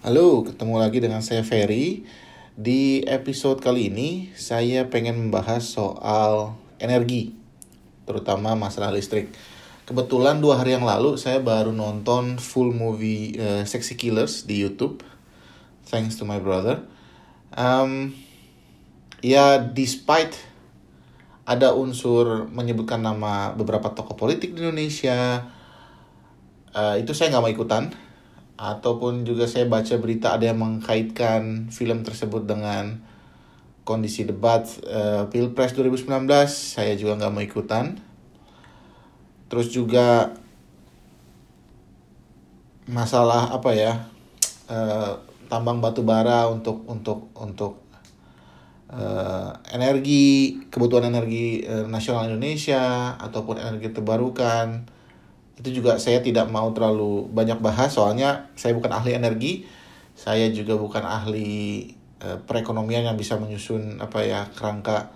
Halo, ketemu lagi dengan saya Ferry. Di episode kali ini, saya pengen membahas soal energi, terutama masalah listrik. Kebetulan dua hari yang lalu, saya baru nonton full movie uh, Sexy Killers di YouTube. Thanks to my brother. Um, ya, despite ada unsur menyebutkan nama beberapa tokoh politik di Indonesia, uh, itu saya nggak mau ikutan ataupun juga saya baca berita ada yang mengkaitkan film tersebut dengan kondisi debat uh, pilpres 2019 saya juga nggak mau ikutan. Terus juga masalah apa ya uh, tambang batu bara untuk untuk untuk uh, energi kebutuhan energi uh, nasional Indonesia ataupun energi terbarukan itu juga saya tidak mau terlalu banyak bahas soalnya saya bukan ahli energi saya juga bukan ahli uh, perekonomian yang bisa menyusun apa ya kerangka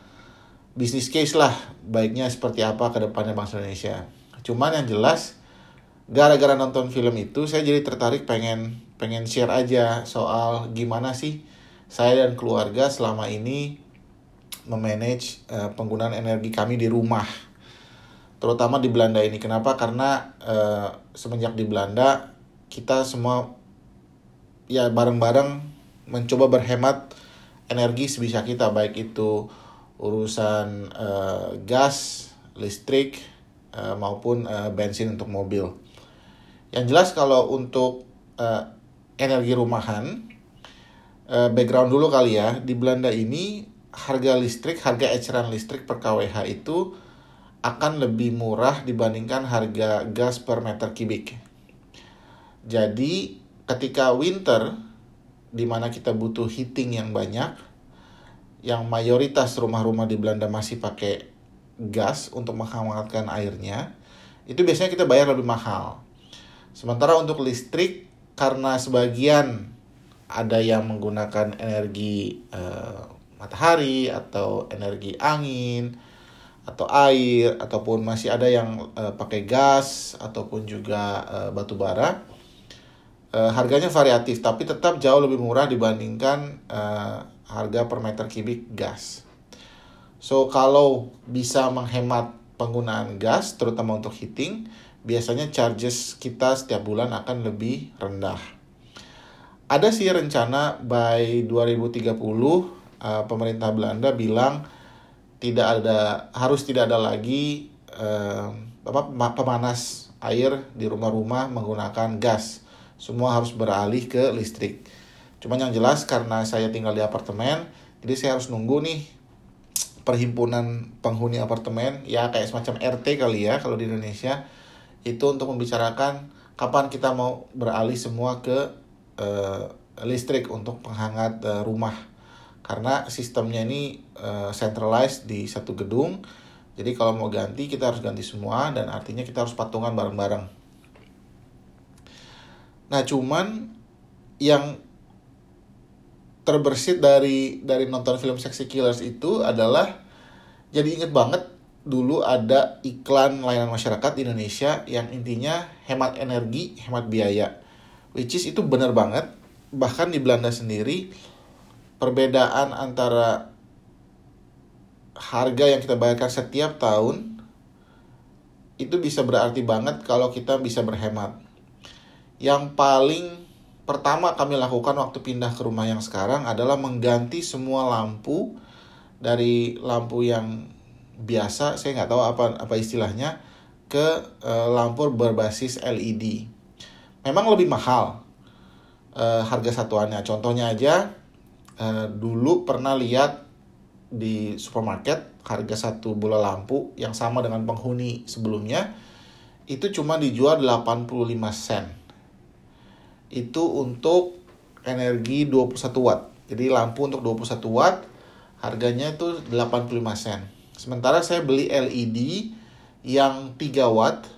bisnis case lah baiknya seperti apa ke depannya bangsa Indonesia. Cuman yang jelas gara-gara nonton film itu saya jadi tertarik pengen pengen share aja soal gimana sih saya dan keluarga selama ini memanage uh, penggunaan energi kami di rumah terutama di Belanda ini. Kenapa? Karena uh, semenjak di Belanda kita semua ya bareng-bareng mencoba berhemat energi sebisa kita baik itu urusan uh, gas, listrik uh, maupun uh, bensin untuk mobil. Yang jelas kalau untuk uh, energi rumahan background dulu kali ya di Belanda ini harga listrik, harga eceran listrik per kWh itu akan lebih murah dibandingkan harga gas per meter kubik. Jadi ketika winter di mana kita butuh heating yang banyak, yang mayoritas rumah-rumah di Belanda masih pakai gas untuk menghangatkan airnya, itu biasanya kita bayar lebih mahal. Sementara untuk listrik karena sebagian ada yang menggunakan energi uh, matahari atau energi angin, atau air ataupun masih ada yang uh, pakai gas ataupun juga uh, batu bara uh, harganya variatif tapi tetap jauh lebih murah dibandingkan uh, harga per meter kubik gas. So kalau bisa menghemat penggunaan gas terutama untuk heating biasanya charges kita setiap bulan akan lebih rendah. Ada sih rencana by 2030 uh, pemerintah Belanda bilang tidak ada harus tidak ada lagi eh, apa pemanas air di rumah-rumah menggunakan gas. Semua harus beralih ke listrik. Cuman yang jelas karena saya tinggal di apartemen, jadi saya harus nunggu nih perhimpunan penghuni apartemen ya kayak semacam RT kali ya kalau di Indonesia itu untuk membicarakan kapan kita mau beralih semua ke uh, listrik untuk penghangat uh, rumah karena sistemnya ini uh, centralized di satu gedung jadi kalau mau ganti kita harus ganti semua dan artinya kita harus patungan bareng-bareng nah cuman yang terbersit dari dari nonton film Sexy Killers itu adalah jadi inget banget dulu ada iklan layanan masyarakat di Indonesia yang intinya hemat energi, hemat biaya. Which is itu benar banget. Bahkan di Belanda sendiri perbedaan antara harga yang kita bayarkan setiap tahun itu bisa berarti banget kalau kita bisa berhemat. Yang paling pertama kami lakukan waktu pindah ke rumah yang sekarang adalah mengganti semua lampu dari lampu yang biasa, saya nggak tahu apa apa istilahnya, ke uh, lampu berbasis LED. Memang lebih mahal uh, harga satuannya. Contohnya aja uh, dulu pernah lihat di supermarket harga satu bola lampu yang sama dengan penghuni sebelumnya itu cuma dijual 85 sen. Itu untuk energi 21 watt. Jadi lampu untuk 21 watt harganya itu 85 sen. Sementara saya beli LED yang 3 watt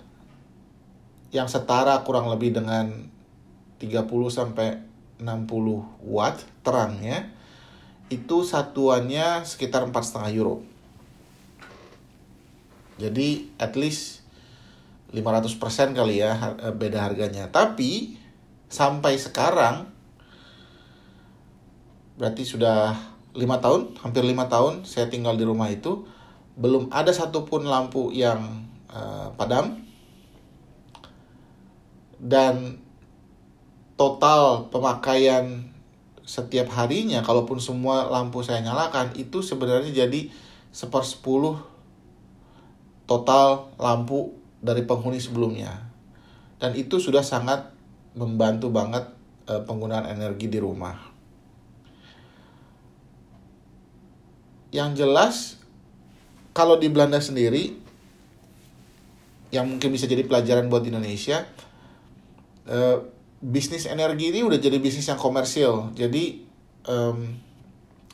yang setara kurang lebih dengan 30 sampai 60 watt terangnya itu satuannya sekitar 4,5 euro. Jadi at least 500% kali ya beda harganya. Tapi sampai sekarang berarti sudah lima tahun hampir lima tahun saya tinggal di rumah itu belum ada satupun lampu yang uh, padam dan total pemakaian setiap harinya kalaupun semua lampu saya nyalakan itu sebenarnya jadi sepersepuluh total lampu dari penghuni sebelumnya. Dan itu sudah sangat membantu banget uh, penggunaan energi di rumah. Yang jelas kalau di Belanda sendiri yang mungkin bisa jadi pelajaran buat Indonesia uh, bisnis energi ini udah jadi bisnis yang komersil. Jadi um,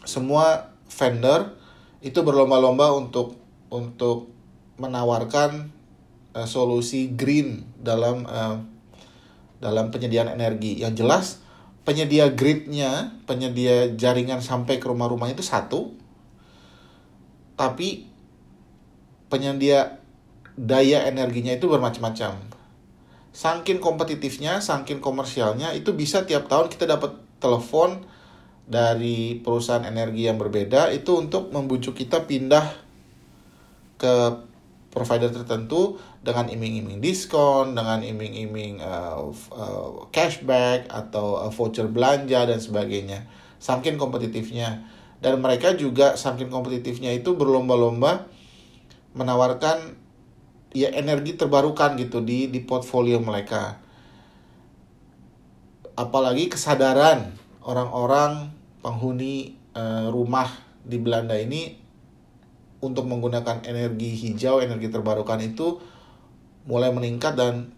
semua vendor itu berlomba-lomba untuk untuk menawarkan uh, solusi green dalam uh, dalam penyediaan energi. Yang jelas penyedia gridnya penyedia jaringan sampai ke rumah-rumah itu satu. Tapi penyedia daya energinya itu bermacam-macam. Sangkin kompetitifnya, sangkin komersialnya, itu bisa tiap tahun kita dapat telepon dari perusahaan energi yang berbeda itu untuk membujuk kita pindah ke provider tertentu dengan iming-iming diskon, dengan iming-iming uh, cashback atau uh, voucher belanja dan sebagainya. Sangkin kompetitifnya dan mereka juga sangkin kompetitifnya itu berlomba-lomba menawarkan ya energi terbarukan gitu di di portfolio mereka. Apalagi kesadaran orang-orang penghuni uh, rumah di Belanda ini untuk menggunakan energi hijau, energi terbarukan itu mulai meningkat dan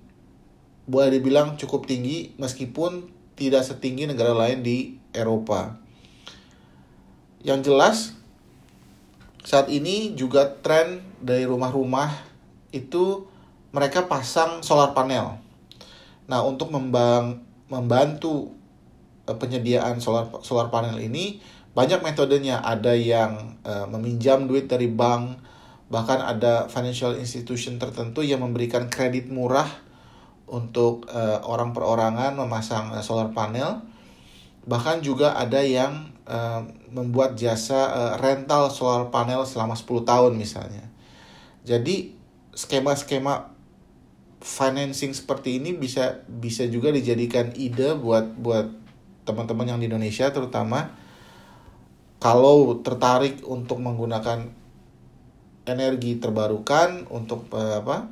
boleh dibilang cukup tinggi meskipun tidak setinggi negara lain di Eropa. Yang jelas saat ini juga tren dari rumah-rumah itu mereka pasang solar panel. Nah, untuk membang, membantu uh, penyediaan solar solar panel ini banyak metodenya. Ada yang uh, meminjam duit dari bank, bahkan ada financial institution tertentu yang memberikan kredit murah untuk uh, orang perorangan memasang uh, solar panel. Bahkan juga ada yang uh, membuat jasa uh, rental solar panel selama 10 tahun misalnya. Jadi skema-skema financing seperti ini bisa bisa juga dijadikan ide buat buat teman-teman yang di Indonesia terutama kalau tertarik untuk menggunakan energi terbarukan untuk uh, apa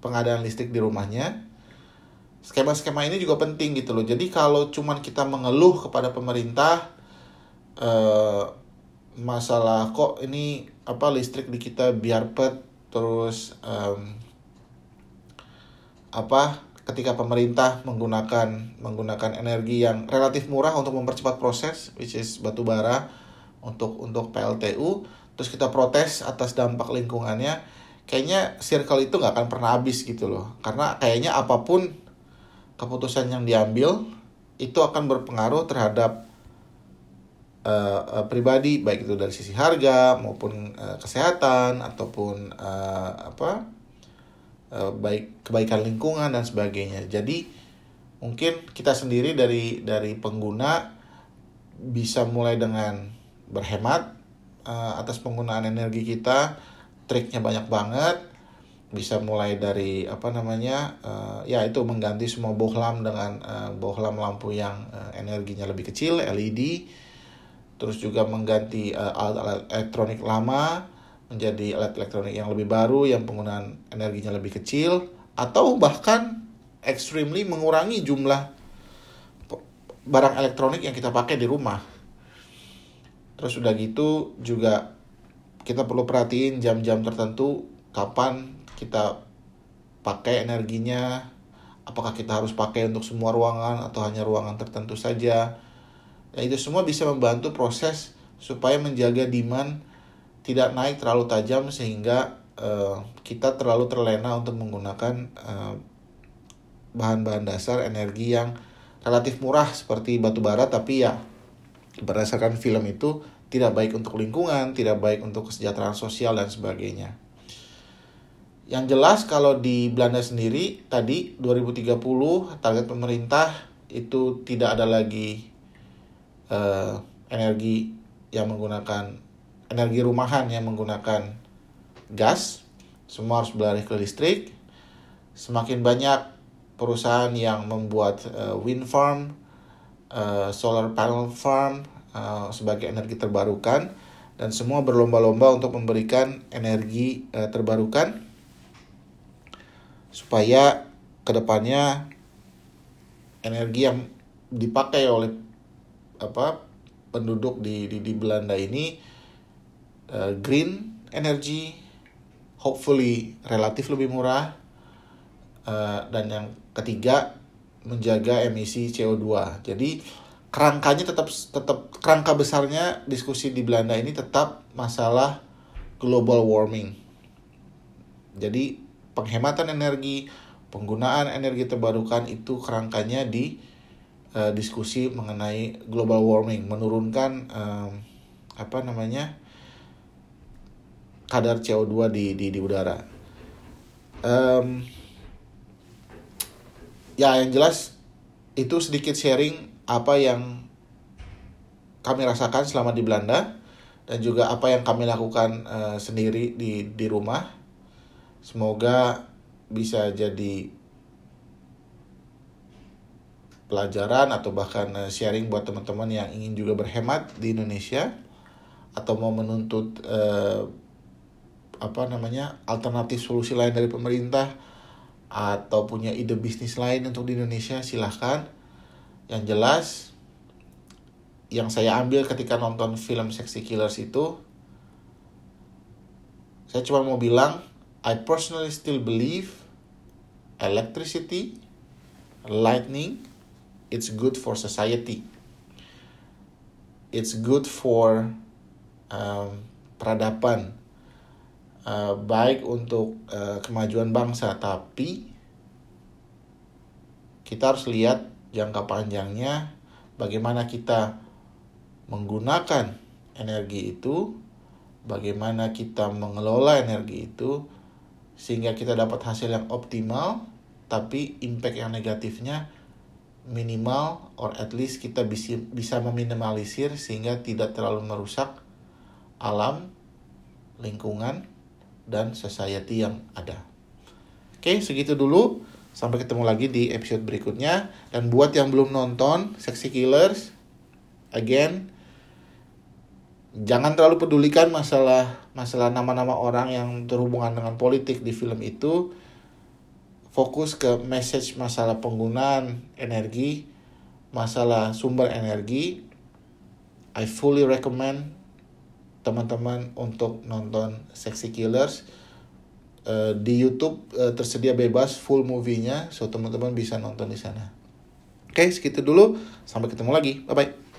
pengadaan listrik di rumahnya skema-skema ini juga penting gitu loh. Jadi kalau cuman kita mengeluh kepada pemerintah uh, masalah kok ini apa listrik di kita biar pet terus um, apa ketika pemerintah menggunakan menggunakan energi yang relatif murah untuk mempercepat proses which is batu bara untuk untuk PLTU terus kita protes atas dampak lingkungannya kayaknya circle itu nggak akan pernah habis gitu loh. Karena kayaknya apa pun keputusan yang diambil itu akan berpengaruh terhadap uh, pribadi baik itu dari sisi harga maupun uh, kesehatan ataupun uh, apa uh, baik kebaikan lingkungan dan sebagainya. Jadi mungkin kita sendiri dari dari pengguna bisa mulai dengan berhemat uh, atas penggunaan energi kita triknya banyak banget bisa mulai dari apa namanya uh, ya itu mengganti semua bohlam dengan uh, bohlam lampu yang uh, energinya lebih kecil LED terus juga mengganti uh, alat-alat elektronik lama menjadi alat elektronik yang lebih baru yang penggunaan energinya lebih kecil atau bahkan extremely mengurangi jumlah barang elektronik yang kita pakai di rumah. Terus udah gitu juga kita perlu perhatiin jam-jam tertentu kapan kita pakai energinya apakah kita harus pakai untuk semua ruangan atau hanya ruangan tertentu saja ya itu semua bisa membantu proses supaya menjaga demand tidak naik terlalu tajam sehingga uh, kita terlalu terlena untuk menggunakan bahan bahan-bahan dasar energi yang relatif murah seperti batu bara tapi ya berdasarkan film itu tidak baik untuk lingkungan, tidak baik untuk kesejahteraan sosial dan sebagainya. Yang jelas kalau di Belanda sendiri tadi 2030 target pemerintah itu tidak ada lagi uh, energi yang menggunakan energi rumahan yang menggunakan gas semua harus beralih ke listrik. Semakin banyak perusahaan yang membuat uh, wind farm uh, solar panel farm uh, sebagai energi terbarukan dan semua berlomba-lomba untuk memberikan energi uh, terbarukan supaya ke depannya energi yang dipakai oleh apa penduduk di di, di Belanda ini uh, green energy hopefully relatif lebih murah uh, dan yang ketiga menjaga emisi CO2 jadi kerangkanya tetap tetap kerangka besarnya diskusi di Belanda ini tetap masalah global warming. Jadi penghematan energi penggunaan energi terbarukan itu kerangkanya di uh, diskusi mengenai global warming, menurunkan um, apa namanya kadar CO2 di di, di udara. Um, ya yang jelas itu sedikit sharing apa yang kami rasakan selama di Belanda dan juga apa yang kami lakukan uh, sendiri di di rumah. Semoga bisa jadi pelajaran atau bahkan eh, sharing buat teman-teman yang ingin juga berhemat di Indonesia atau mau menuntut eh, apa namanya alternatif solusi lain dari pemerintah atau punya ide bisnis lain untuk di Indonesia silahkan. Yang jelas yang saya ambil ketika nonton film Sexy Killers itu saya cuma mau bilang I personally still believe electricity, lightning, it's good for society. It's good for um, peradaban, uh, baik untuk uh, kemajuan bangsa, tapi kita harus lihat jangka panjangnya bagaimana kita menggunakan energi itu, bagaimana kita mengelola energi itu sehingga kita dapat hasil yang optimal tapi impact yang negatifnya minimal or at least kita bisa bisa meminimalisir sehingga tidak terlalu merusak alam, lingkungan dan society yang ada. Oke, segitu dulu. Sampai ketemu lagi di episode berikutnya. Dan buat yang belum nonton Sexy Killers, again, jangan terlalu pedulikan masalah masalah nama-nama orang yang terhubungan dengan politik di film itu fokus ke message masalah penggunaan energi, masalah sumber energi. I fully recommend teman-teman untuk nonton Sexy Killers. Uh, di YouTube uh, tersedia bebas full movie-nya, so teman-teman bisa nonton di sana. Oke, okay, segitu dulu. Sampai ketemu lagi. Bye bye.